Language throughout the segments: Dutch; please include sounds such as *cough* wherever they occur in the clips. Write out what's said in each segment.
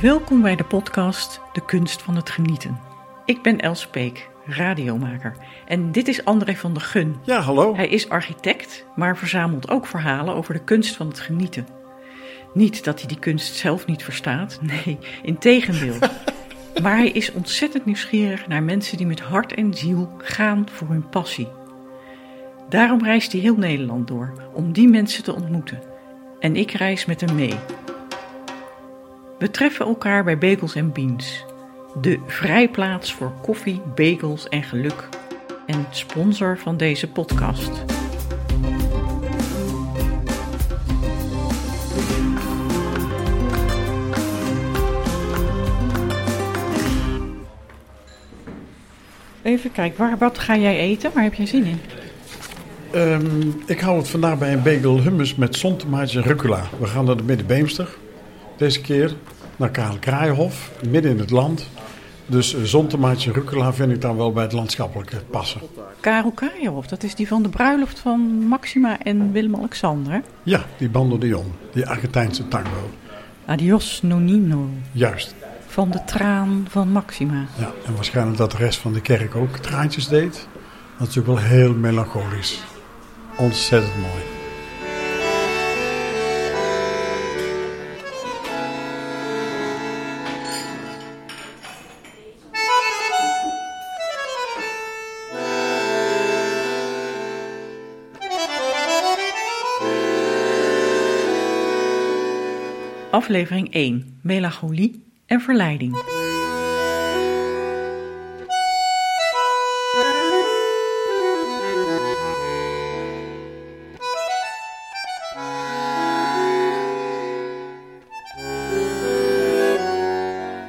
Welkom bij de podcast De Kunst van het Genieten. Ik ben Els Peek, radiomaker. En dit is André van der Gun. Ja, hallo. Hij is architect, maar verzamelt ook verhalen over de kunst van het genieten. Niet dat hij die kunst zelf niet verstaat, *laughs* nee, integendeel. *laughs* maar hij is ontzettend nieuwsgierig naar mensen die met hart en ziel gaan voor hun passie. Daarom reist hij heel Nederland door om die mensen te ontmoeten. En ik reis met hem mee. We treffen elkaar bij Bagels en Beans, de vrijplaats voor koffie, bagels en geluk en sponsor van deze podcast. Even kijken, wat ga jij eten? Waar heb jij zin in? Ehm, ik hou het vandaag bij een bagel hummus met zontomaatjes en rucola. We gaan naar de Middenbeemster. Deze keer naar Karel Kraaienhof, midden in het land. Dus zontomaatjes en rucola vind ik dan wel bij het landschappelijke passen. Karel Kraaienhof, dat is die van de bruiloft van Maxima en Willem-Alexander. Ja, die Bando de Jong, die Argentijnse tango. Adios Nonino, Juist. van de traan van Maxima. Ja, en waarschijnlijk dat de rest van de kerk ook traantjes deed. Dat is natuurlijk wel heel melancholisch. Ontzettend mooi. Aflevering 1: Melancholie en verleiding.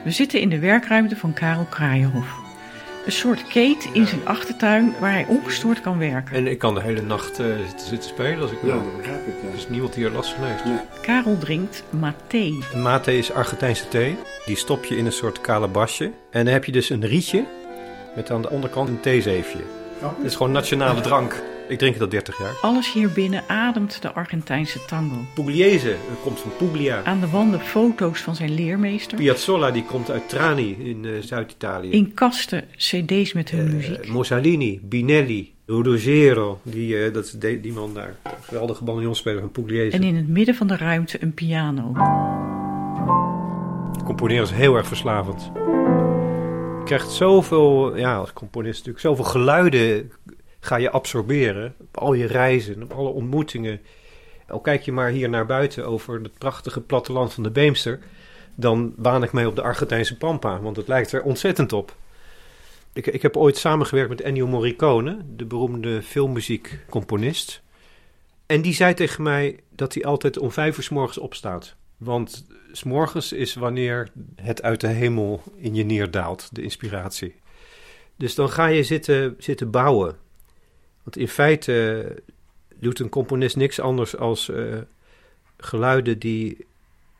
We zitten in de werkruimte van Karel Kraaienhof. Een soort keet in zijn achtertuin waar hij ongestoord kan werken. En ik kan de hele nacht eh, zitten, zitten spelen als ik wil. begrijp ik. Er is niemand die er last van heeft. Karel drinkt maté. Mate is Argentijnse thee. Die stop je in een soort calabasje. En dan heb je dus een rietje met aan de onderkant een theezeefje. Het is gewoon nationale drank. Ik drink het al 30 jaar. Alles hier binnen ademt de Argentijnse tango. Pugliese, komt van Puglia. Aan de wanden foto's van zijn leermeester. Piazzolla, die komt uit Trani in eh, Zuid-Italië. In kasten cd's met hun Eh, muziek. Mussolini, Binelli, Ruggiero, die, eh, dat is de- die man daar. Geweldige banjonspeler van Pugliese. En in het midden van de ruimte een piano. Componeren is heel erg verslavend. Je krijgt zoveel, ja, als componist natuurlijk, zoveel geluiden ga je absorberen. Op al je reizen, op alle ontmoetingen. Al kijk je maar hier naar buiten over het prachtige platteland van de Beemster. Dan waan ik mee op de Argentijnse Pampa, want het lijkt er ontzettend op. Ik, ik heb ooit samengewerkt met Ennio Morricone, de beroemde filmmuziekcomponist. En die zei tegen mij dat hij altijd om vijf uur s morgens opstaat. Want s morgens is wanneer het uit de hemel in je neerdaalt, de inspiratie. Dus dan ga je zitten, zitten bouwen. Want in feite doet een componist niks anders als eh, geluiden die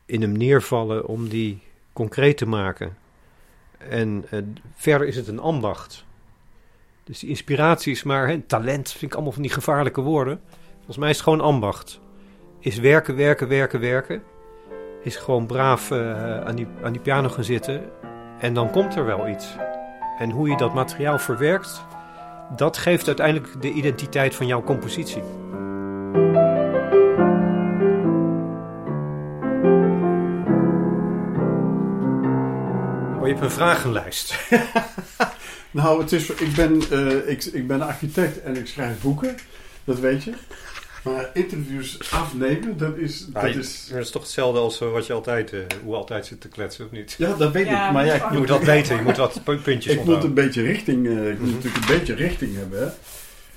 in hem neervallen om die concreet te maken. En eh, verder is het een ambacht. Dus die inspiratie is maar, hè, talent vind ik allemaal van die gevaarlijke woorden. Volgens mij is het gewoon ambacht. Is werken, werken, werken, werken is gewoon braaf eh, aan, die, aan die piano gaan zitten. En dan komt er wel iets. En hoe je dat materiaal verwerkt, dat geeft uiteindelijk de identiteit van jouw compositie. Oh, je hebt een vragenlijst. *laughs* Nou, het is, ik, ben, eh, ik, ik ben architect en ik schrijf boeken. Dat weet je. Maar interviews afnemen, dat is... Dat is Dat is toch hetzelfde als eh, wat je altijd, eh, hoe altijd zit te kletsen, of niet? ja, dat weet Ja, ik. Maar ja, ik Je moet wat weten, je moet wat pu- puntjes Ik moet een beetje richting, eh, ik moet Mhm. natuurlijk een beetje richting hebben. Hè.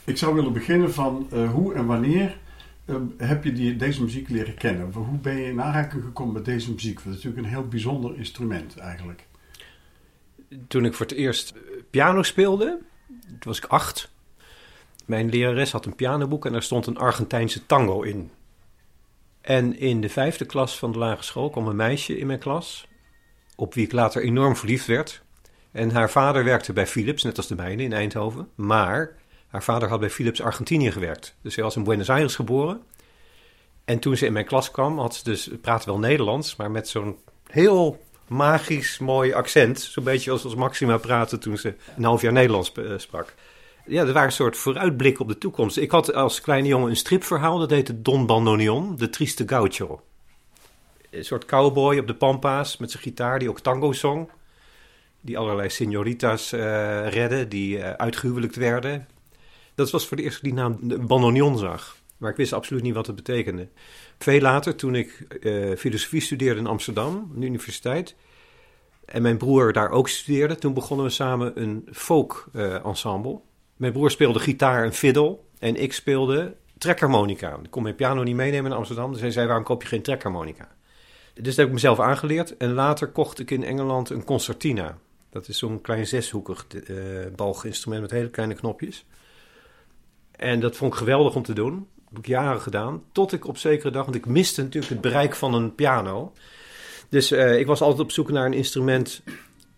Ik zou willen beginnen van eh, hoe en wanneer heb je die, deze muziek leren kennen? Hoe ben je in aanraking gekomen met deze muziek? Want het is natuurlijk een heel bijzonder instrument eigenlijk. toen ik voor het eerst piano speelde, toen was ik acht. Mijn lerares had een pianoboek en daar stond een Argentijnse tango in. En in de vijfde klas van de lagere school kwam een meisje in mijn klas, op wie ik later enorm verliefd werd. En haar vader werkte bij Philips, net als de mijne in Eindhoven. Maar haar vader had bij Philips Argentinië gewerkt. Dus zij was in Buenos Aires geboren. En toen ze in mijn klas kwam, had ze dus, praatte wel Nederlands, maar met zo'n heel magisch mooi accent. Zo'n beetje als, als Maxima praatte toen ze een half jaar Nederlands eh, sprak. Ja, er waren een soort vooruitblik op de toekomst. Ik had als kleine jongen een stripverhaal, dat heette Don Bandoneon, de trieste gaucho. Een soort cowboy op de pampas met zijn gitaar die ook tango zong. Die allerlei señoritas uh, redden, die uh, uitgehuwelijkt werden. Dat was voor de eerste die naam Bandoneon zag. Maar ik wist absoluut niet wat het betekende. Veel later, toen ik uh, filosofie studeerde in Amsterdam, de universiteit, en mijn broer daar ook studeerde, toen begonnen we samen een folk uh, ensemble. Mijn broer speelde gitaar en fiddle en ik speelde trekharmonica. Ik kon mijn piano niet meenemen in Amsterdam, dus hij zei, waarom koop je geen trekharmonica? Dus dat heb ik mezelf aangeleerd en later kocht ik in Engeland een concertina. Dat is zo'n klein zeshoekig uh, balginstrument met hele kleine knopjes. En dat vond ik geweldig om te doen. Dat heb ik jaren gedaan. Tot ik op zekere dag, want ik miste natuurlijk het bereik van een piano. Dus uh, ik was altijd op zoek naar een instrument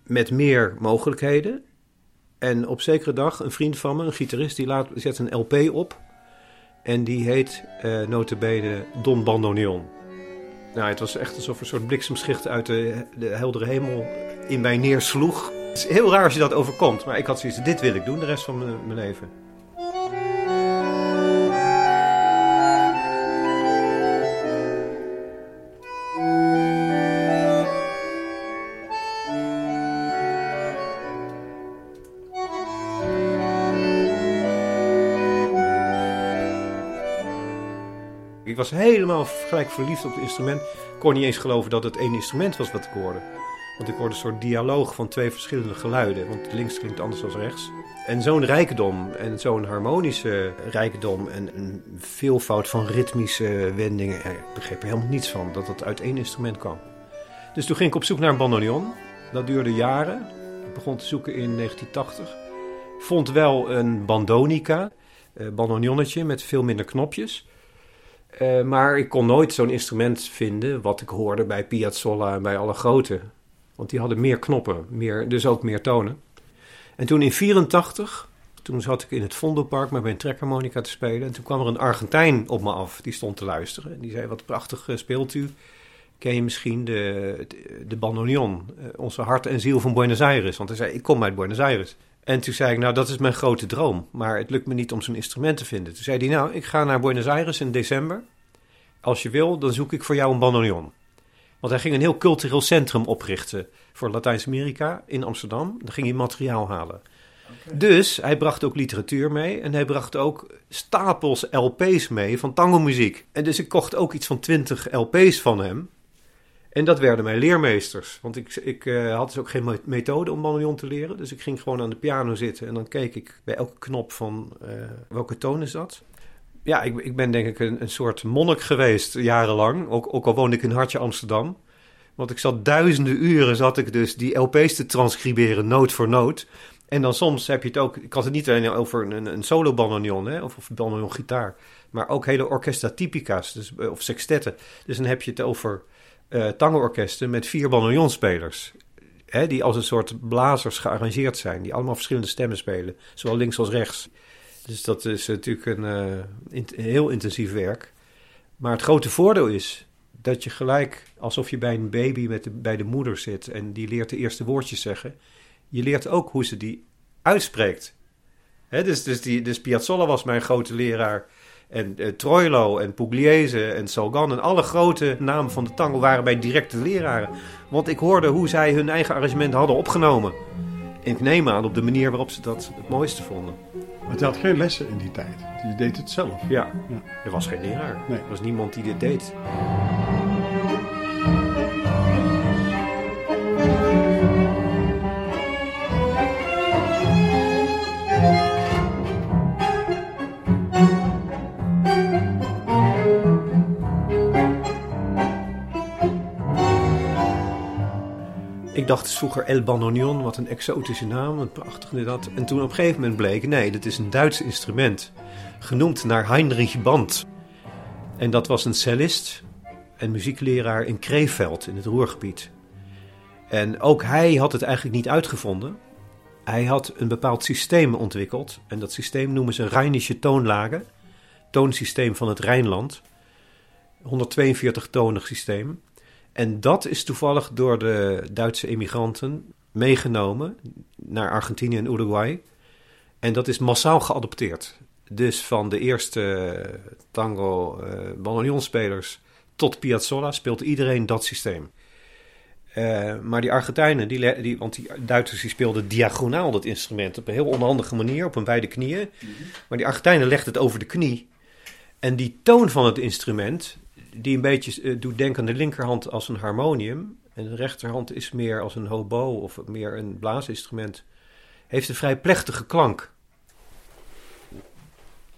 met meer mogelijkheden. En op zekere dag, een vriend van me, een gitarist, die laat, zet een LP op. En die heet uh, notabene Don Bandoneon. Nou, het was echt alsof een soort bliksemschicht uit de, de heldere hemel in mij neersloeg. Het is heel raar als je dat overkomt, maar ik had zoiets, dit wil ik doen de rest van mijn leven. Helemaal gelijk verliefd op het instrument. Ik kon niet eens geloven dat het één instrument was wat ik hoorde. Want ik hoorde een soort dialoog van twee verschillende geluiden. Want links klinkt anders dan rechts. En zo'n rijkdom en zo'n harmonische rijkdom en een veelvoud van ritmische wendingen. Ik begreep er helemaal niets van dat het uit één instrument kwam. Dus toen ging ik op zoek naar een bandoneon. Dat duurde jaren. Ik begon te zoeken in 1980. Vond wel een bandonica, een bandoneonnetje met veel minder knopjes. Uh, maar ik kon nooit zo'n instrument vinden wat ik hoorde bij Piazzolla en bij alle grote. Want die hadden meer knoppen, meer, dus ook meer tonen. En toen in 84, toen zat ik in het Vondelpark met mijn trekharmonica te spelen. En toen kwam er een Argentijn op me af, die stond te luisteren. En die zei, wat prachtig speelt u. Ken je misschien de, de, de bandoneon, onze hart en ziel van Buenos Aires? Want hij zei, ik kom uit Buenos Aires. En toen zei ik, nou, dat is mijn grote droom. Maar het lukt me niet om zo'n instrument te vinden. Toen zei hij, nou, ik ga naar Buenos Aires in december. Als je wil, dan zoek ik voor jou een bandoneon. Want hij ging een heel cultureel centrum oprichten voor Latijns-Amerika in Amsterdam. Dan ging hij materiaal halen. Okay. Dus hij bracht ook literatuur mee. En hij bracht ook stapels LP's mee van tango-muziek. En dus ik kocht ook iets van 20 LP's van hem. En dat werden mijn leermeesters. Want ik, ik uh, had dus ook geen methode om bandoneon te leren. Dus ik ging gewoon aan de piano zitten. En dan keek ik bij elke knop van uh, welke toon is dat. Ja, ik, ik ben denk ik een, een soort monnik geweest jarenlang. Ook, ook al woonde ik in Hartje Amsterdam. Want ik zat duizenden uren, zat ik dus die LP's te transcriberen, noot voor noot. En dan soms heb je het ook, ik had het niet alleen over een, een solo bandoneon hè, of, of gitaar. Maar ook hele orchestra typica's, dus, of sextetten. Dus dan heb je het over uh, tango-orkesten met vier bandoneonspelers. Hè, die als een soort blazers gearrangeerd zijn. Die allemaal verschillende stemmen spelen. Zowel links als rechts. Dus dat is natuurlijk een, in, heel intensief werk. Maar het grote voordeel is dat je gelijk, alsof je bij een baby met bij de moeder zit en die leert de eerste woordjes zeggen, je leert ook hoe ze die uitspreekt. Hè, dus, dus, die, dus Piazzolla was mijn grote leraar. En uh, Troilo en Pugliese en Salgan en alle grote namen van de tango waren bij directe leraren. Want ik hoorde hoe zij hun eigen arrangement hadden opgenomen. En ik neem aan op de manier waarop ze dat het mooiste vonden. Maar je had geen lessen in die tijd. Je deed het zelf. Ja, ja. er was geen leraar. Nee. Er was niemand die dit deed. Ik dacht vroeger El Bandoneon, wat een exotische naam, een prachtig dat. En toen op een gegeven moment bleek, nee, dat is een Duits instrument, genoemd naar Heinrich Band. En dat was een cellist en muziekleraar in Krefeld, in het Roergebied. En ook hij had het eigenlijk niet uitgevonden. Hij had een bepaald systeem ontwikkeld. En dat systeem noemen ze Rheinische toonlagen. Toonsysteem van het Rijnland. 142-tonig systeem. En dat is toevallig door de Duitse emigranten meegenomen naar Argentinië en Uruguay. En dat is massaal geadopteerd. Dus van de eerste tango uh, bandoneonspelers tot Piazzolla speelt iedereen dat systeem. Uh, maar die Argentijnen, die, die, want die Duitsers die speelden diagonaal dat instrument op een heel onhandige manier, op hun beide knieën. Mm -hmm. Maar die Argentijnen legden het over de knie. En die toon van het instrument, die een beetje uh, doet denken aan de linkerhand als een harmonium. En de rechterhand is meer als een hobo of meer een blaasinstrument. Heeft een vrij plechtige klank.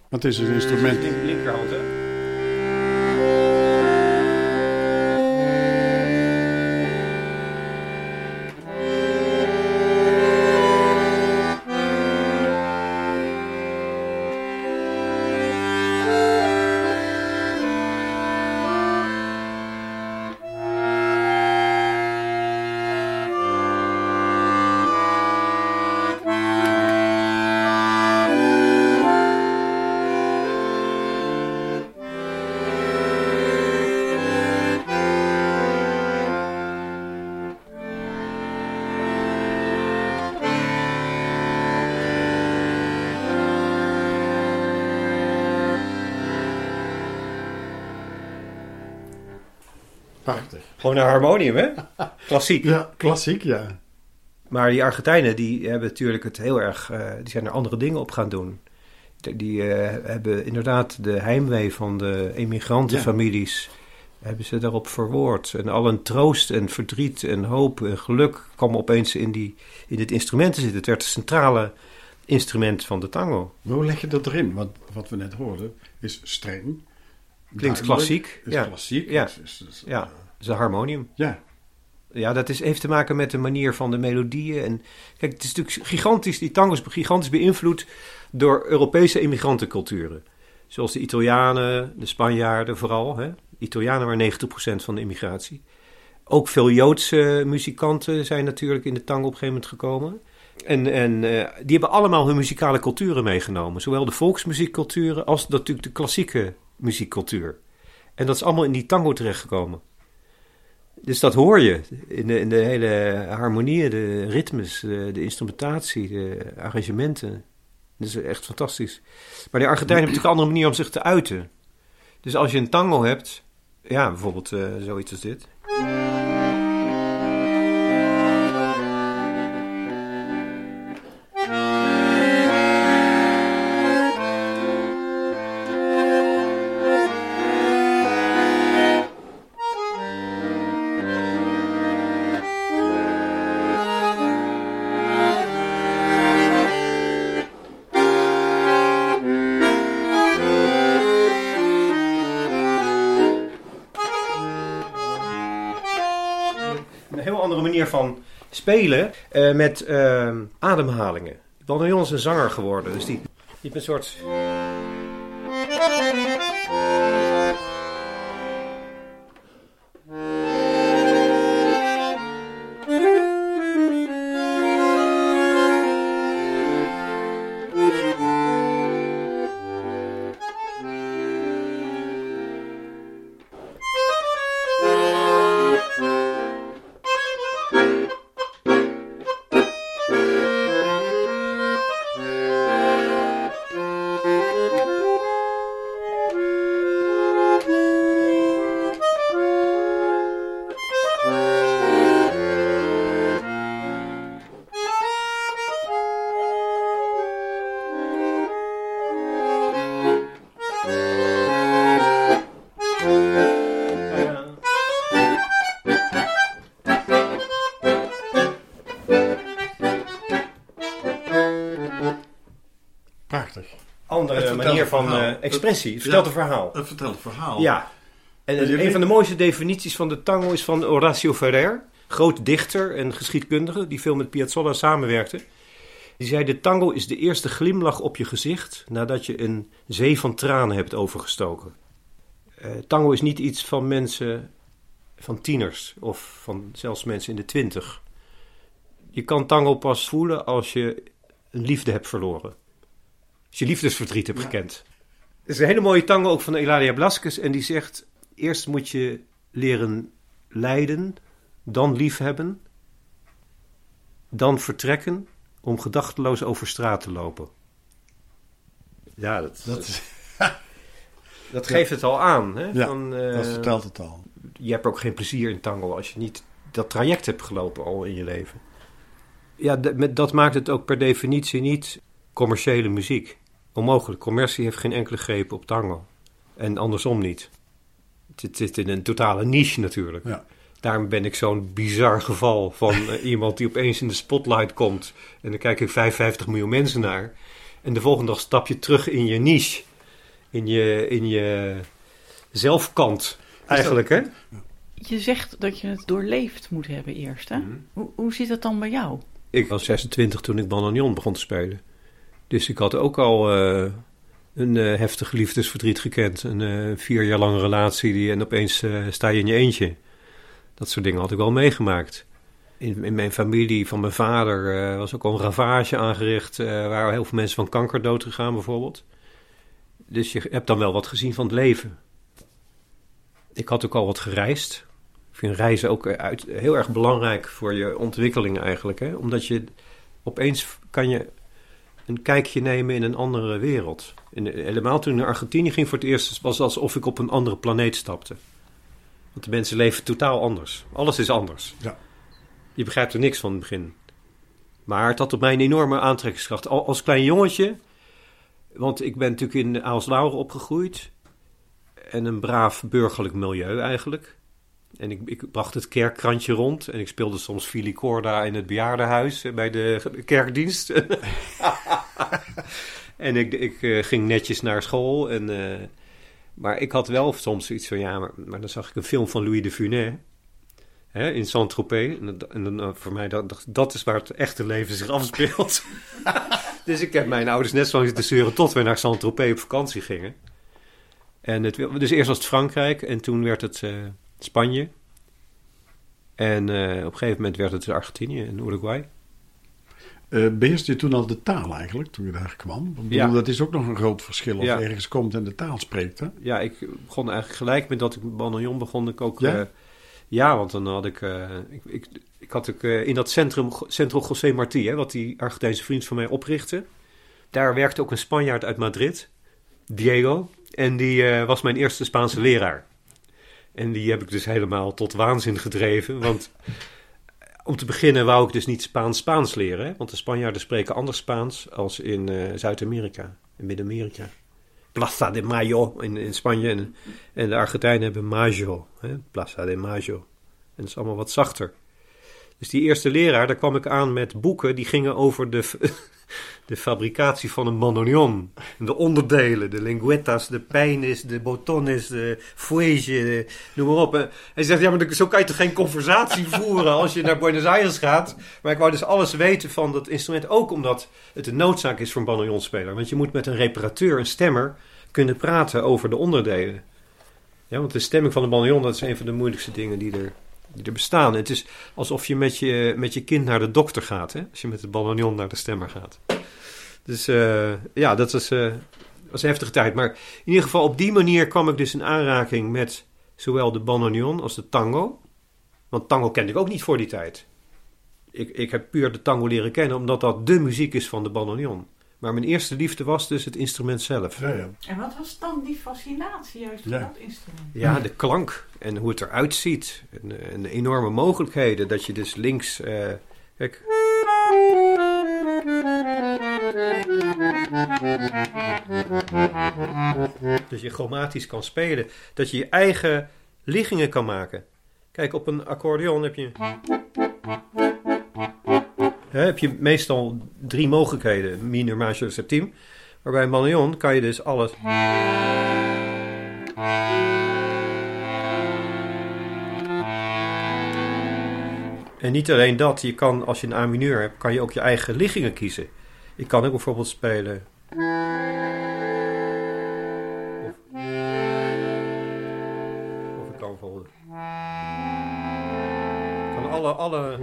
Wat is een instrument? Link, linkerhand, hè? Gewoon een harmonium, hè? *laughs* Klassiek. Ja, klassiek, ja. Maar die Argentijnen, die hebben natuurlijk het heel erg... Uh, die zijn er andere dingen op gaan doen. Die, uh, hebben inderdaad de heimwee van de emigrantenfamilies... Ja. hebben ze daarop verwoord. En al een troost en verdriet en hoop en geluk... kwam opeens in, die, in het instrument te zitten. Het werd het centrale instrument van de tango. Maar hoe leg je dat erin? Want wat we net hoorden is streng... Klinkt klassiek. Is ja. klassiek. Ja. Is, is, is, Ja, het is een harmonium. ja. Ja, dat is, heeft te maken met de manier van de melodieën. En kijk, het is natuurlijk gigantisch, die tango is gigantisch beïnvloed door Europese immigrantenculturen. Zoals de Italianen, de Spanjaarden vooral. Hè. Italianen waren 90% van de immigratie. Ook veel Joodse muzikanten zijn natuurlijk in de tango op een gegeven moment gekomen. En, en uh, die hebben allemaal hun muzikale culturen meegenomen. Zowel de volksmuziekculturen als natuurlijk de klassieke muziekcultuur. En dat is allemaal in die tango terechtgekomen. Dus dat hoor je in de, in de hele harmonieën, de ritmes, de, de, instrumentatie, de arrangementen. Dat is echt fantastisch. Maar de Argentijnen hebben natuurlijk een andere manier om zich te uiten. Dus als je een tango hebt, ja, bijvoorbeeld uh, zoiets als dit. Spelen uh, met uh, ademhalingen. Bandoneon is een zanger geworden, dus die, die heeft een soort... expressie. Het- Vertelt ja. een verhaal. Het vertelt een verhaal. Ja. En En een van de mooiste definities van de tango is van Horacio Ferrer, groot dichter en geschiedkundige, die veel met Piazzolla samenwerkte. Die zei: De tango is de eerste glimlach op je gezicht nadat je een zee van tranen hebt overgestoken. Eh, tango is niet iets van mensen, van tieners of van zelfs mensen in de twintig. Je kan tango pas voelen als je een liefde hebt verloren. Als je liefdesverdriet hebt Ja. gekend. Er is een hele mooie tango ook van Eladia Blasquez en die zegt: Eerst moet je leren lijden, dan liefhebben, dan vertrekken om gedachteloos over straat te lopen. Ja, dat, Dat, is, *laughs* dat geeft het al aan. Hè? Ja, Van, eh, dat vertelt het al. je hebt ook geen plezier in tango als je niet dat traject hebt gelopen al in je leven. Ja, dat maakt het ook per definitie niet commerciële muziek. Onmogelijk. Commercie heeft geen enkele greep op tango. En andersom niet. Het zit in een totale niche natuurlijk. Ja. Daarom ben ik zo'n bizar geval van *laughs* eh, iemand die opeens in de spotlight komt. En dan kijken 55 miljoen mensen naar. En de volgende dag stap je terug in je niche. In je, in je zelfkant. Eigenlijk, hè? Je zegt dat je het doorleefd moet hebben eerst. Hè? Mhm. Hoe, hoe zit dat dan bij jou? Ik was 26 toen ik Bananion begon te spelen. Dus ik had ook al eh, een eh, heftig liefdesverdriet gekend. Een eh, vier jaar lange relatie die, en opeens sta je in je eentje. Dat soort dingen had ik wel meegemaakt. In, in mijn familie van mijn vader was ook al een ravage aangericht. waar heel veel mensen van kanker dood gegaan bijvoorbeeld. Dus je hebt dan wel wat gezien van het leven. Ik had ook al wat gereisd. Ik vind reizen ook uit, heel erg belangrijk voor je ontwikkeling eigenlijk. Hè? Omdat je opeens kan je een kijkje nemen in een andere wereld. In, helemaal toen ik naar Argentinië ging voor het eerst... was het alsof ik op een andere planeet stapte. Want de mensen leven totaal anders. Alles is anders. Ja. Je begrijpt er niks van in het begin. Maar het had op mij een enorme aantrekkingskracht. Al, als klein jongetje... Want ik ben natuurlijk in Aalswouwer opgegroeid. En een braaf burgerlijk milieu eigenlijk. En ik, ik bracht het kerkkrantje rond. En ik speelde soms filicorda in het bejaardenhuis bij de kerkdienst. *laughs* en ik, ik eh, ging netjes naar school. En, eh, maar ik had wel soms zoiets van... Ja, maar, dan zag ik een film van Louis de Funès. Hè, in Saint-Tropez. En, eh, voor mij, dat, dat- is waar het echte leven zich afspeelt. *laughs* dus ik heb mijn ouders net zo lang zitten zeuren... tot we naar Saint-Tropez op vakantie gingen. En het, dus eerst was het Frankrijk en toen werd het Spanje. En eh, op een gegeven moment werd het Argentinië en Uruguay. Eh beheerste je toen al de taal eigenlijk, toen je daar kwam? Ik Ja. Dat is ook nog een groot verschil of Ja. je ergens komt en de taal spreekt. Hè? Ja, ik begon eigenlijk gelijk met dat ik Bananion begon ik ook... Ja? Ja, ja want dan had ik... eh, ik, ik, ik had ook eh, in dat centrum, Centro José Martí, hè, wat die Argentijnse vriend van mij oprichtte. Daar werkte ook een Spanjaard uit Madrid, Diego. En die eh, was mijn eerste Spaanse leraar. En die heb ik dus helemaal tot waanzin gedreven. Want om te beginnen wou ik dus niet Spaans-Spaans leren. Want de Spanjaarden spreken anders Spaans als in eh, Zuid-Amerika, in Midden-Amerika. Plaza de Mayo in, in Spanje. En, en de Argentijnen hebben Mayo, hè? Plaza de Mayo. En dat is allemaal wat zachter. Dus die eerste leraar, daar kwam ik aan met boeken die gingen over de, *laughs* de fabricatie van een bandoneon. En de onderdelen, de linguetas, de peines, de botones, de fuege, noem maar op. En Hij zegt, ja, maar zo kan je toch geen conversatie *laughs* voeren als je naar Buenos Aires gaat. Maar ik wou dus alles weten van dat instrument, ook omdat het een noodzaak is voor een bandoneonspeler. Want je moet met een reparateur, een stemmer, kunnen praten over de onderdelen. Ja, want de stemming van de bandoneon, dat is een van de moeilijkste dingen die er, die er bestaan. Het is alsof je met, je met je kind naar de dokter gaat, hè? als je met de bandoneon naar de stemmer gaat. Dus eh, ja, dat was, eh, was een heftige tijd. Maar in ieder geval op die manier kwam ik dus in aanraking met zowel de bandoneon als de tango. Want tango kende ik ook niet voor die tijd. Ik, ik heb puur de tango leren kennen omdat dat de muziek is van de bandoneon. Maar mijn eerste liefde was dus het instrument zelf. Ja, ja. En wat was dan die fascinatie juist Ja. dat instrument? Ja, de klank en hoe het eruit ziet. En, eh, en de enorme mogelijkheden dat je dus links... eh, kijk. Dat je chromatisch kan spelen. Dat je je eigen liggingen kan maken. Kijk, op een accordeon heb je... Heb je meestal drie mogelijkheden. Minor, major, septiem. Maar bij kan je dus alles... En niet alleen dat, je kan, als je een A-mineur hebt, kan je ook je eigen liggingen kiezen. Ik kan ook bijvoorbeeld spelen. Of, of ik kan bijvoorbeeld. Ik kan alle, alle,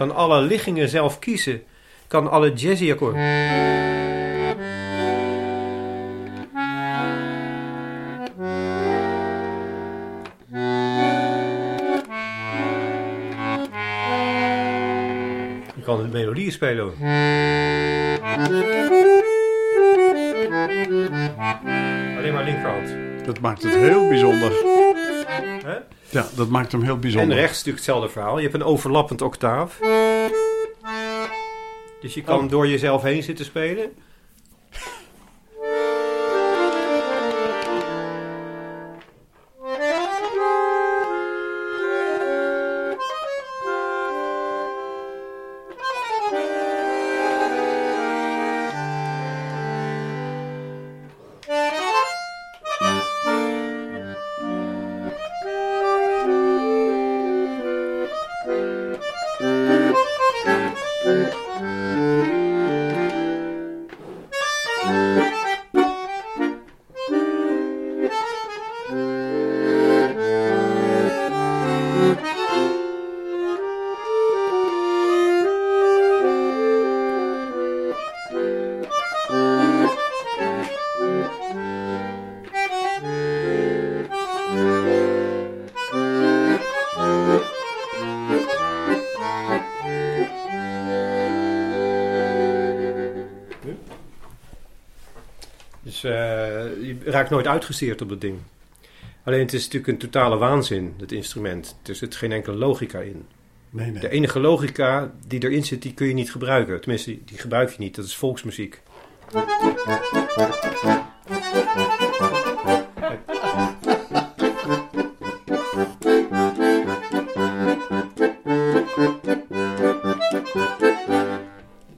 kan alle liggingen zelf kiezen, kan alle jazzy akkoorden. Je kan de melodieën spelen ook. Alleen maar linkerhand. Dat maakt het heel bijzonder. Ja, dat maakt hem heel En bijzonder. rechts natuurlijk hetzelfde verhaal. Je hebt een overlappend octaaf. Dus je kan Oh. door jezelf heen zitten spelen. Raakt nooit uitgezeerd op dat ding. Alleen het is natuurlijk een totale waanzin, het instrument. Er zit geen enkele logica in. Nee, nee. De enige logica die erin zit, die kun je niet gebruiken. Tenminste, die gebruik je niet. Dat is volksmuziek.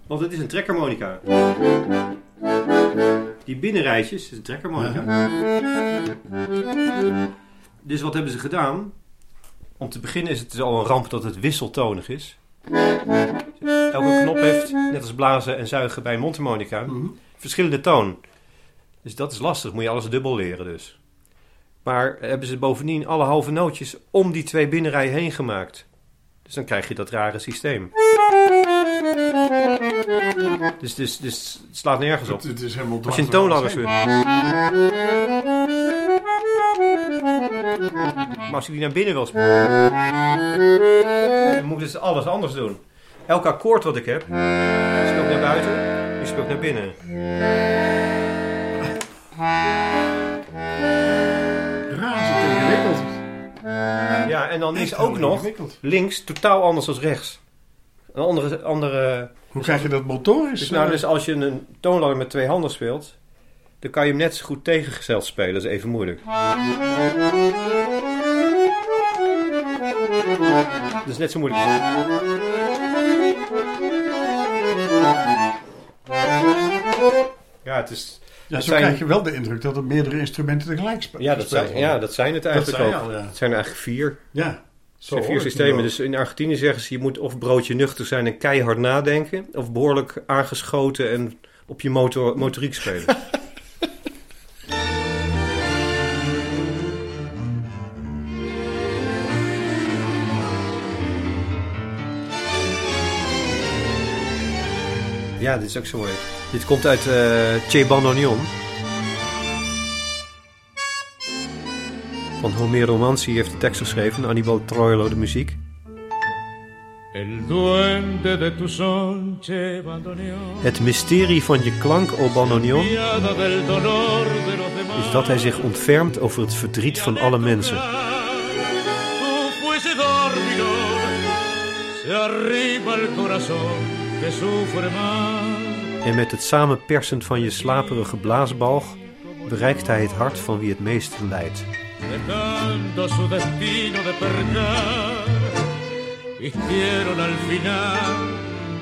Want het is een trekharmonica. Binnenrijtjes is een trekharmonica. Dus wat hebben ze gedaan? Om te beginnen is het dus al een ramp dat het wisseltonig is. Elke knop heeft, net als blazen en zuigen bij mondharmonica, Mhm. verschillende toon. Dus dat is lastig, moet je alles dubbel leren dus. Maar hebben ze bovendien alle halve nootjes om die twee binnenrijen heen gemaakt. Dus dan krijg je dat rare systeem. Dus, dus, dus het slaat nergens op. Het, het is helemaal Als je een toonladder. Maar als je die naar binnen wil spelen, dan moet ik dus alles anders doen. Elk akkoord wat ik heb, speel ik naar buiten, die speel ik naar binnen. Razend ingewikkeld. Ja, en dan is ook nog links totaal anders dan rechts. Een andere, andere Hoe krijg je dat motorisch? Dus, nou, eh, dus als je een toonladder met twee handen speelt, dan kan je hem net zo goed tegengesteld spelen. Dat is even moeilijk. Dat is net zo moeilijk. Ja, het is. ja, zo zijn- krijg je wel de indruk dat er meerdere instrumenten tegelijk spe- Ja, dat zijn, ja, dat zijn het Dat eigenlijk zijn ook. al, ja. Het zijn er eigenlijk vier. Ja, zijn vier systemen. Dus in Argentinië zeggen ze: je moet of broodje nuchter zijn en keihard nadenken, of behoorlijk aangeschoten en op je motor, motoriek spelen. *laughs* Ja, dit is ook zo mooi. Dit komt uit eh Che. Van Homero Mansi heeft de tekst geschreven. Annibal Troilo de muziek. Het mysterie van je klank, o Bandoneon, is dat hij zich ontfermt over het verdriet van alle mensen. En met het samenpersen van je slaperige blaasbalg bereikt hij het hart van wie het meest lijdt. Dejando su destino de percar, al final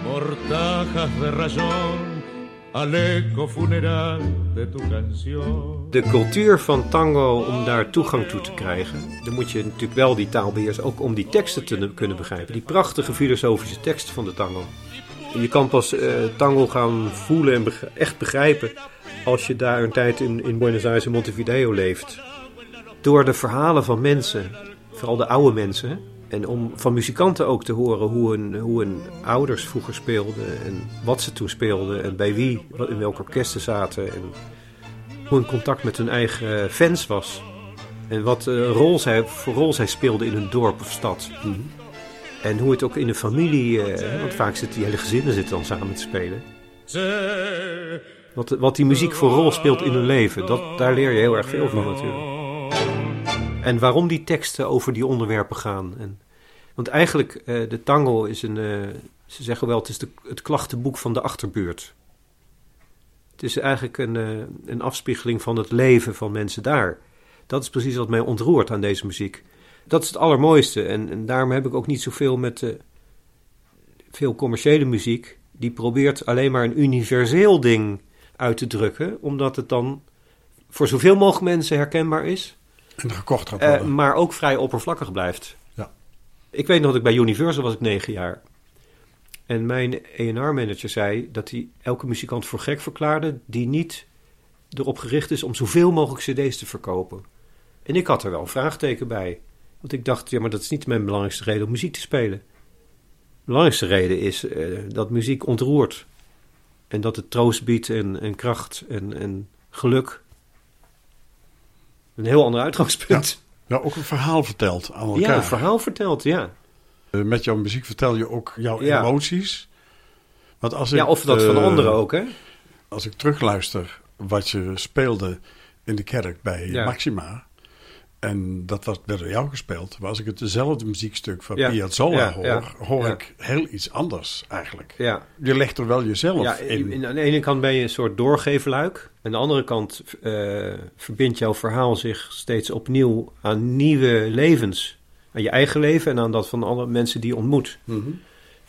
mortajas de rayón de tu. De cultuur van tango, om daar toegang toe te krijgen, dan moet je natuurlijk wel die taal beheersen, ook om die teksten te kunnen begrijpen. Die prachtige filosofische teksten van de tango. Je kan pas eh, tango gaan voelen en echt begrijpen als je daar een tijd in, in Buenos Aires en Montevideo leeft. Door de verhalen van mensen, vooral de oude mensen, en om van muzikanten ook te horen hoe hun, hoe hun ouders vroeger speelden en wat ze toen speelden en bij wie, in welke orkesten zaten en hoe hun contact met hun eigen fans was. En wat eh, rol zij, voor rol zij speelden in hun dorp of stad. En hoe het ook in een familie, eh, want vaak zitten die hele gezinnen zitten dan samen te spelen. Wat, wat die muziek voor rol speelt in hun leven, dat, daar leer je heel erg veel van natuurlijk. En waarom die teksten over die onderwerpen gaan. En, want eigenlijk, eh, de tango is een, eh, ze zeggen wel, het is de, het klachtenboek van de achterbuurt. Het is eigenlijk een, eh, een afspiegeling van het leven van mensen daar. Dat is precies wat mij ontroert aan deze muziek. Dat is het allermooiste. En, en daarom heb ik ook niet zoveel met veel commerciële muziek. Die probeert alleen maar een universeel ding uit te drukken. Omdat het dan voor zoveel mogelijk mensen herkenbaar is. En gekocht gaat eh, maar ook vrij oppervlakkig blijft. Ja. Ik weet nog dat ik bij Universal was ik negen jaar. En mijn A&R-manager zei dat hij elke muzikant voor gek verklaarde... die niet erop gericht is om zoveel mogelijk cd's te verkopen. En ik had er wel een vraagteken bij. Want ik dacht, ja, maar dat is niet mijn belangrijkste reden om muziek te spelen. De belangrijkste reden is eh, dat muziek ontroert. En dat het troost biedt en, en kracht en, en geluk. Een heel ander uitgangspunt. Ja, ook een verhaal verteld aan Ja, elkaar. een verhaal verteld, ja. Eh, Met jouw muziek vertel je ook jouw Ja. emoties. Want als ik, Ja, of dat van eh, anderen ook, hè? Als ik terugluister wat je speelde in de kerk bij Ja. Maxima. En dat was, werd door jou gespeeld. Maar als ik het dezelfde muziekstuk van Ja. Piazzolla Ja, hoor, ja, hoor ik heel iets anders eigenlijk. Ja. Je legt er wel jezelf in. in, aan de ene kant ben je een soort doorgeefluik. Aan de andere kant eh, verbindt jouw verhaal zich steeds opnieuw aan nieuwe levens. Aan je eigen leven en aan dat van alle mensen die je ontmoet. Mhm.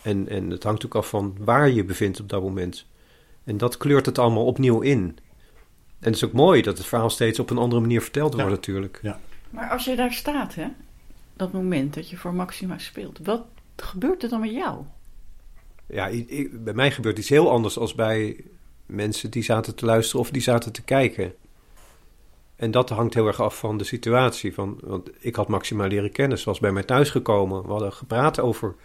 En, en het hangt ook af van waar je je bevindt op dat moment. En dat kleurt het allemaal opnieuw in. En het is ook mooi dat het verhaal steeds op een andere manier verteld wordt natuurlijk. Ja. Maar als je daar staat, hè, dat moment dat je voor Maxima speelt, wat gebeurt er dan met jou? Ja, i- i- bij mij gebeurt iets heel anders als bij mensen die zaten te luisteren of die zaten te kijken. En dat hangt heel erg af van de situatie. Van, want ik had Maxima leren kennen, ze was bij mij thuisgekomen. We hadden gepraat over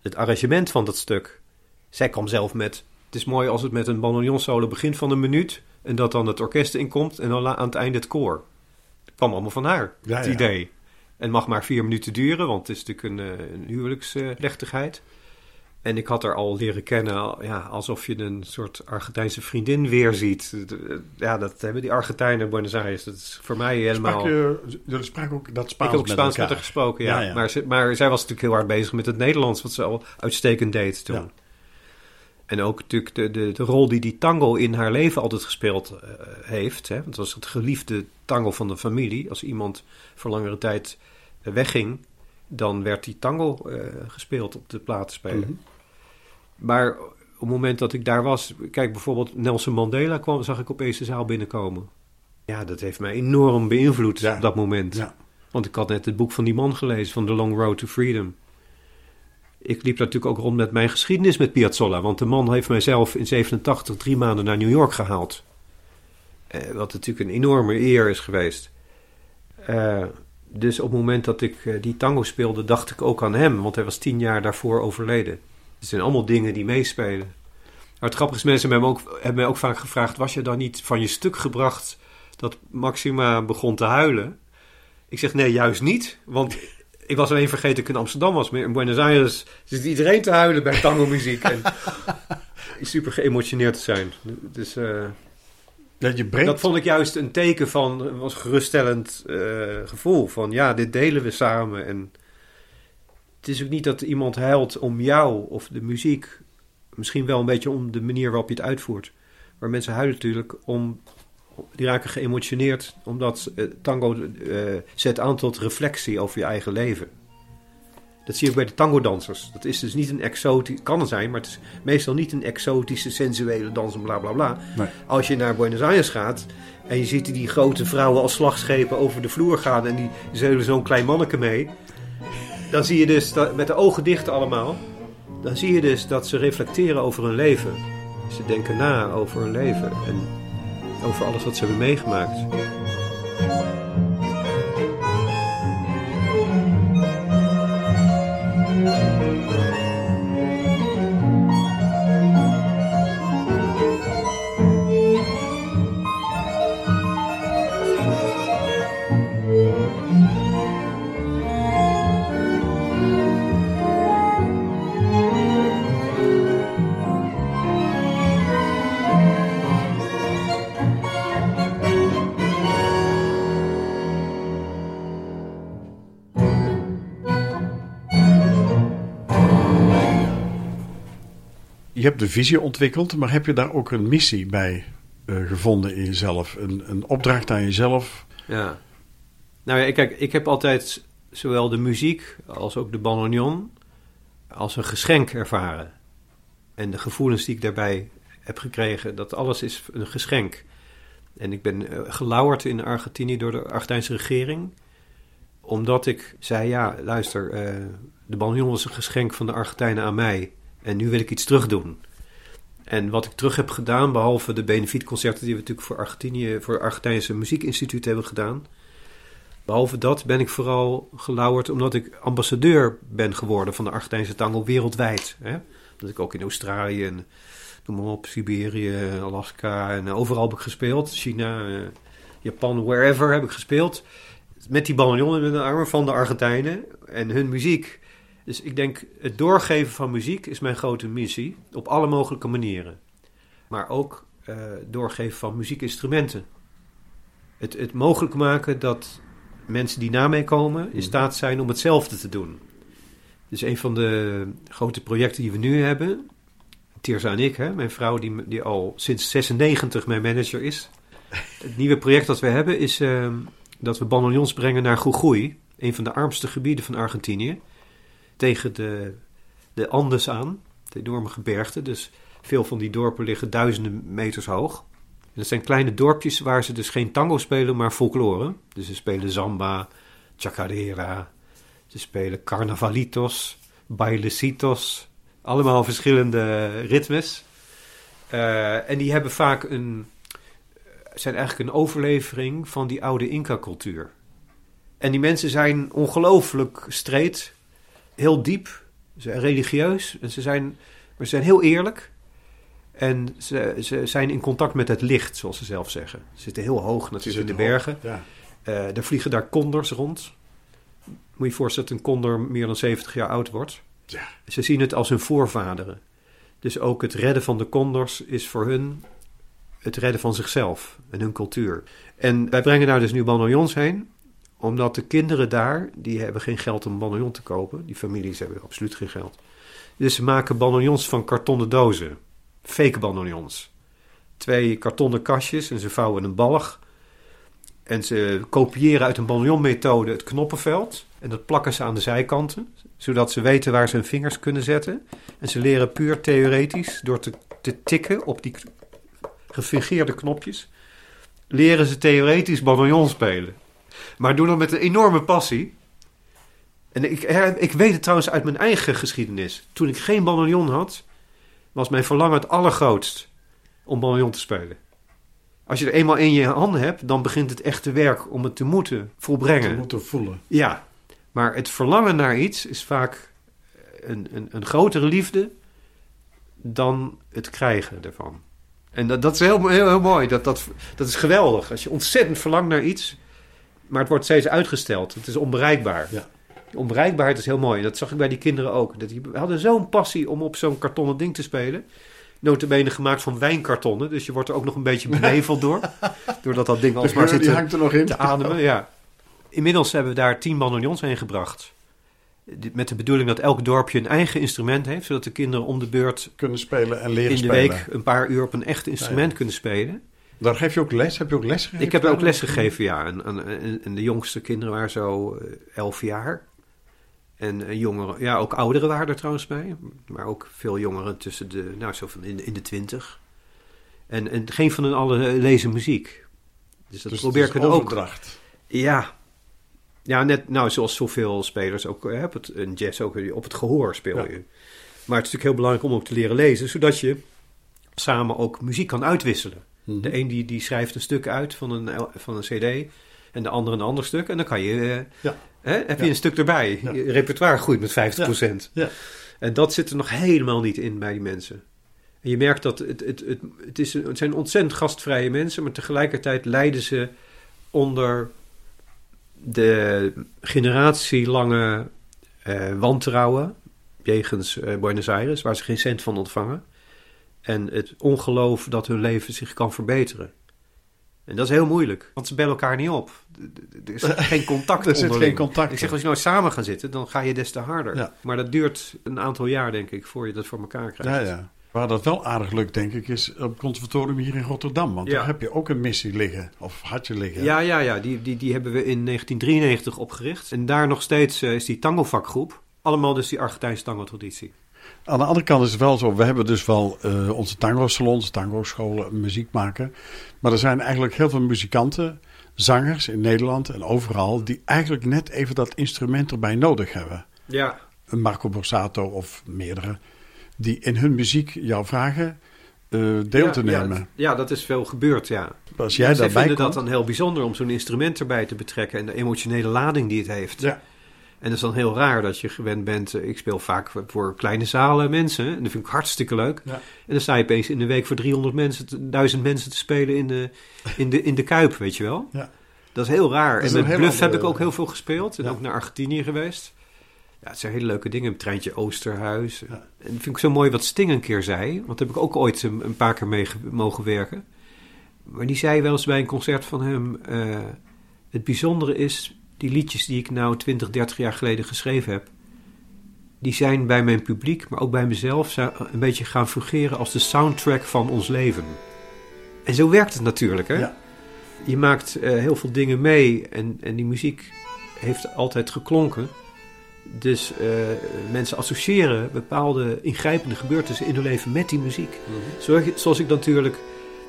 het arrangement van dat stuk. Zij kwam zelf met, het is mooi als het met een bandoneon solo begint van een minuut... en dat dan het orkest inkomt en dan aan het einde het koor. Kwam allemaal van haar, Ja, het idee. En mag maar vier minuten duren, want het is natuurlijk een, eh, een huwelijksplechtigheid. En ik had haar al leren kennen, ja, alsof je een soort Argentijnse vriendin weer ziet. Ja, dat hebben die Argentijnen in Buenos Aires. Dat is voor mij helemaal... Sprak je, jullie spraken ook dat Spaans ik heb ook Spaans met haar gesproken, ja. Ja, ja. Maar, ze, maar zij was natuurlijk heel hard bezig met het Nederlands, wat ze al uitstekend deed toen. Ja. En ook natuurlijk de, de, de rol die die tango in haar leven altijd gespeeld eh, heeft. Hè? Want het was het geliefde tango van de familie. Als iemand voor langere tijd eh, wegging, dan werd die tango eh, gespeeld op de platenspeler. Mhm. Maar op het moment dat ik daar was, kijk bijvoorbeeld Nelson Mandela kwam, zag ik opeens de zaal binnenkomen. Ja, dat heeft mij enorm beïnvloed Ja. op dat moment. Ja. Want ik had net het boek van die man gelezen, van The Long Road to Freedom. Ik liep natuurlijk ook rond met mijn geschiedenis met Piazzolla. Want de man heeft mijzelf in 87 drie maanden naar New York gehaald. Eh, wat natuurlijk een enorme eer is geweest. Eh, dus op het moment dat ik eh, die tango speelde, dacht ik ook aan hem. Want hij was tien jaar daarvoor overleden. Het zijn allemaal dingen die meespelen. Maar het grappige is, mensen hebben ook, hebben mij ook vaak gevraagd... was je dan niet van je stuk gebracht dat Maxima begon te huilen? Ik zeg nee, juist niet. Want ik was alleen vergeten dat ik in Amsterdam was. Maar in Buenos Aires zit iedereen te huilen bij tango muziek. en *laughs* super geëmotioneerd te zijn. Dus eh, Ja, je brengt... dat vond ik juist een teken van... was een geruststellend eh, gevoel. Van ja, dit delen we samen. En het is ook niet dat iemand huilt om jou of de muziek. Misschien wel een beetje om de manier waarop je het uitvoert. Maar mensen huilen natuurlijk om... Die raken geëmotioneerd omdat eh, tango eh, zet aan tot reflectie over je eigen leven. Dat zie je ook bij de tango-dansers. Dat is dus niet een exotisch... Kan het zijn, maar het is meestal niet een exotische, sensuele dans en bla bla bla. Nee. Als je naar Buenos Aires gaat en je ziet die grote vrouwen als slagschepen over de vloer gaan en die zeulen zo'n klein manneke mee. Dan zie je dus, dat, met de ogen dicht allemaal, dan zie je dus dat ze reflecteren over hun leven. Ze denken na over hun leven en over alles wat ze hebben meegemaakt. Je hebt de visie ontwikkeld, maar heb je daar ook een missie bij eh, gevonden in jezelf? Een, een opdracht aan jezelf? Ja. Nou ja, kijk, ik heb altijd zowel de muziek als ook de bandoneon als een geschenk ervaren. En de gevoelens die ik daarbij heb gekregen, dat alles is een geschenk. En ik ben eh, gelauwerd in Argentinië door de Argentijnse regering. Omdat ik zei, ja, luister, uh, de bandoneon was een geschenk van de Argentijnen aan mij. En nu wil ik iets terug doen. En wat ik terug heb gedaan, behalve de benefietconcerten die we natuurlijk voor Argentinië, voor het Argentijnse Muziekinstituut hebben gedaan. Behalve dat ben ik vooral gelauwerd omdat ik ambassadeur ben geworden van de Argentijnse tango wereldwijd. Hè? Dat ik ook in Australië en noem maar op, Siberië, Alaska en overal heb ik gespeeld. China, eh, Japan, wherever heb ik gespeeld. Met die bandoneon in de armen van de Argentijnen en hun muziek. Dus ik denk, het doorgeven van muziek is mijn grote missie. Op alle mogelijke manieren. Maar ook uh, doorgeven van muziekinstrumenten. Het, het mogelijk maken dat mensen die na mij komen in mhm. staat zijn om hetzelfde te doen. Dus een van de grote projecten die we nu hebben, Tirza en ik, hè, mijn vrouw die, die al sinds 96 mijn manager is. Het nieuwe project dat we hebben is uh, dat we bandoneons brengen naar Jujuy, een van de armste gebieden van Argentinië, tegen de, de Andes aan, de enorme gebergte. Dus veel van die dorpen liggen duizenden meters hoog. En dat zijn kleine dorpjes waar ze dus geen tango spelen, maar folklore. Dus ze spelen samba, chacarera, ze spelen carnavalitos, bailecitos, allemaal verschillende ritmes. Uh, en die hebben vaak een, zijn eigenlijk een overlevering van die oude Inca-cultuur. En die mensen zijn ongelooflijk streed, heel diep, ze zijn religieus, en ze zijn, maar ze zijn heel eerlijk. En ze, ze zijn in contact met het licht, zoals ze zelf zeggen. Ze zitten heel hoog natuurlijk in de bergen. Ja. Uh, er vliegen daar condors rond. Moet je je voorstellen dat een condor meer dan 70 jaar oud wordt. Ja. Ze zien het als hun voorvaderen. Dus ook het redden van de condors is voor hun het redden van zichzelf en hun cultuur. En wij brengen daar dus nu bandoneons heen, omdat de kinderen daar, die hebben geen geld om bandoneon te kopen. Die families hebben absoluut geen geld. Dus ze maken bandoneons van kartonnen dozen fake bandoneons. Twee kartonnen kastjes en ze vouwen een balg. En ze kopiëren uit een bandoneonmethode het knoppenveld. En dat plakken ze aan de zijkanten, zodat ze weten waar ze hun vingers kunnen zetten. En ze leren puur theoretisch, door te, te tikken op die gefingeerde knopjes, leren ze theoretisch bandoneon spelen. Maar doen dat met een enorme passie. En ik, ik weet het trouwens uit mijn eigen geschiedenis. Toen ik geen bandoneon had, was mijn verlangen het allergrootst om banjon te spelen. Als je er eenmaal in je handen hebt, dan begint het echte werk om het te moeten volbrengen. Te moeten voelen. Ja, maar het verlangen naar iets is vaak een, een, een grotere liefde dan het krijgen ervan. En dat, dat is heel, heel, heel mooi. Dat, dat, dat is geweldig. Als je ontzettend verlangt naar iets, maar het wordt steeds uitgesteld. Het is onbereikbaar. Ja onbereikbaarheid is heel mooi. Dat zag ik bij die kinderen ook. Dat die hadden zo'n passie om op zo'n kartonnen ding te spelen. Notabene gemaakt van wijnkartonnen. Dus je wordt er ook nog een beetje *laughs* beneveld door. Doordat dat ding alsmaar zit te, hangt er nog in. te ademen. Ja. Inmiddels hebben we daar tien bandoneons heen gebracht. Met de bedoeling dat elk dorpje een eigen instrument heeft. Zodat de kinderen om de beurt... Kunnen spelen en leren In de week een paar uur op een echt instrument kunnen spelen. Daar geef je ook les? Heb je ook les gegeven? Ik heb ook les gegeven, ja. En, en, en de jongste kinderen waren zo eh, elf jaar. En uh, jongeren, ja, ook ouderen waren er trouwens bij. Maar ook veel jongeren tussen de, nou, zo van in, de, in de twintig. En, en geen van hen allen lezen muziek. Dus dat dus probeer ik er ook. Ja. Ja, net, nou, zoals zoveel spelers ook, hè, op het, in jazz ook, op het gehoor speel je. Maar het is natuurlijk heel belangrijk om ook te leren lezen, zodat je samen ook muziek kan uitwisselen. Mhm. De een die, die schrijft een stuk uit van een, van een cd en de ander een ander stuk. En dan kan je eh, ja. Hè? Heb je een stuk erbij. Je repertoire groeit met 50%. Ja. En dat zit er nog helemaal niet in bij die mensen. En je merkt dat het, het, het, het, is, het zijn ontzettend gastvrije mensen, maar tegelijkertijd lijden ze onder de generatielange uh, wantrouwen jegens uh, Buenos Aires, waar ze geen cent van ontvangen. En het ongeloof dat hun leven zich kan verbeteren. En dat is heel moeilijk, want ze bellen elkaar niet op. Er is *laughs* geen contact Er zit geen contact. Ik zeg, als je nou samen gaat zitten, dan ga je des te harder. Maar dat duurt een aantal jaar, denk ik, voor je dat voor elkaar krijgt. Ja, ja. Waar dat wel aardig lukt, denk ik, is op het conservatorium hier in Rotterdam. Want Ja. daar heb je ook een missie liggen. Of had je liggen. Ja, ja, ja. Die, die, die hebben we in 1993 opgericht. En daar nog steeds eh, is die tango-vakgroep. Allemaal dus die Argentijnse tango-traditie. Aan de andere kant is het wel zo, we hebben dus wel eh, onze tango-salons, tango-scholen, muziek maken. Maar er zijn eigenlijk heel veel muzikanten, zangers in Nederland en overal, die eigenlijk net even dat instrument erbij nodig hebben. Ja, Een Marco Borsato of meerdere, die in hun muziek jou vragen eh, deel ja, te nemen. Ja, dat is veel gebeurd, ja. Als jij Zij daarbij vinden komt, dat dan heel bijzonder om zo'n instrument erbij te betrekken en de emotionele lading die het heeft. Ja. En dat is dan heel raar dat je gewend bent. eh, Ik speel vaak voor kleine zalen mensen. En dat vind ik hartstikke leuk. Ja. En dan sta je opeens in de week voor 300 mensen, te- 1000 mensen te spelen in de, in de, in de Kuip, weet je wel. Ja. Dat is heel raar. Is en een met Bluff heb ik ook heel veel gespeeld. En Ja. ook naar Argentinië geweest. Ja, het zijn hele leuke dingen. Treintje Oosterhuis. En dat vind ik zo mooi wat Sting een keer zei. Want daar heb ik ook ooit een, een paar keer mee ge- mogen werken. Maar die zei wel eens bij een concert van hem... eh, het bijzondere is, die liedjes die ik nou 20, 30 jaar geleden geschreven heb... die zijn bij mijn publiek, maar ook bij mezelf... een beetje gaan fungeren als de soundtrack van ons leven. En zo werkt het natuurlijk, hè? Ja. Je maakt eh, heel veel dingen mee en, en die muziek heeft altijd geklonken. Dus eh, mensen associëren bepaalde ingrijpende gebeurtenissen in hun leven met die muziek. Zoals, zoals ik natuurlijk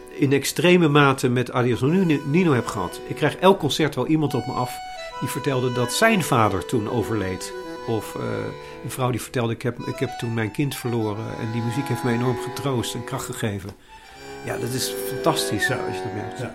in extreme mate met Adios Nino heb gehad. Ik krijg elk concert wel iemand op me af die vertelde dat zijn vader toen overleed. Of eh, een vrouw die vertelde, ik heb, ik heb toen mijn kind verloren en die muziek heeft mij enorm getroost en kracht gegeven. Ja, dat is fantastisch als je dat merkt.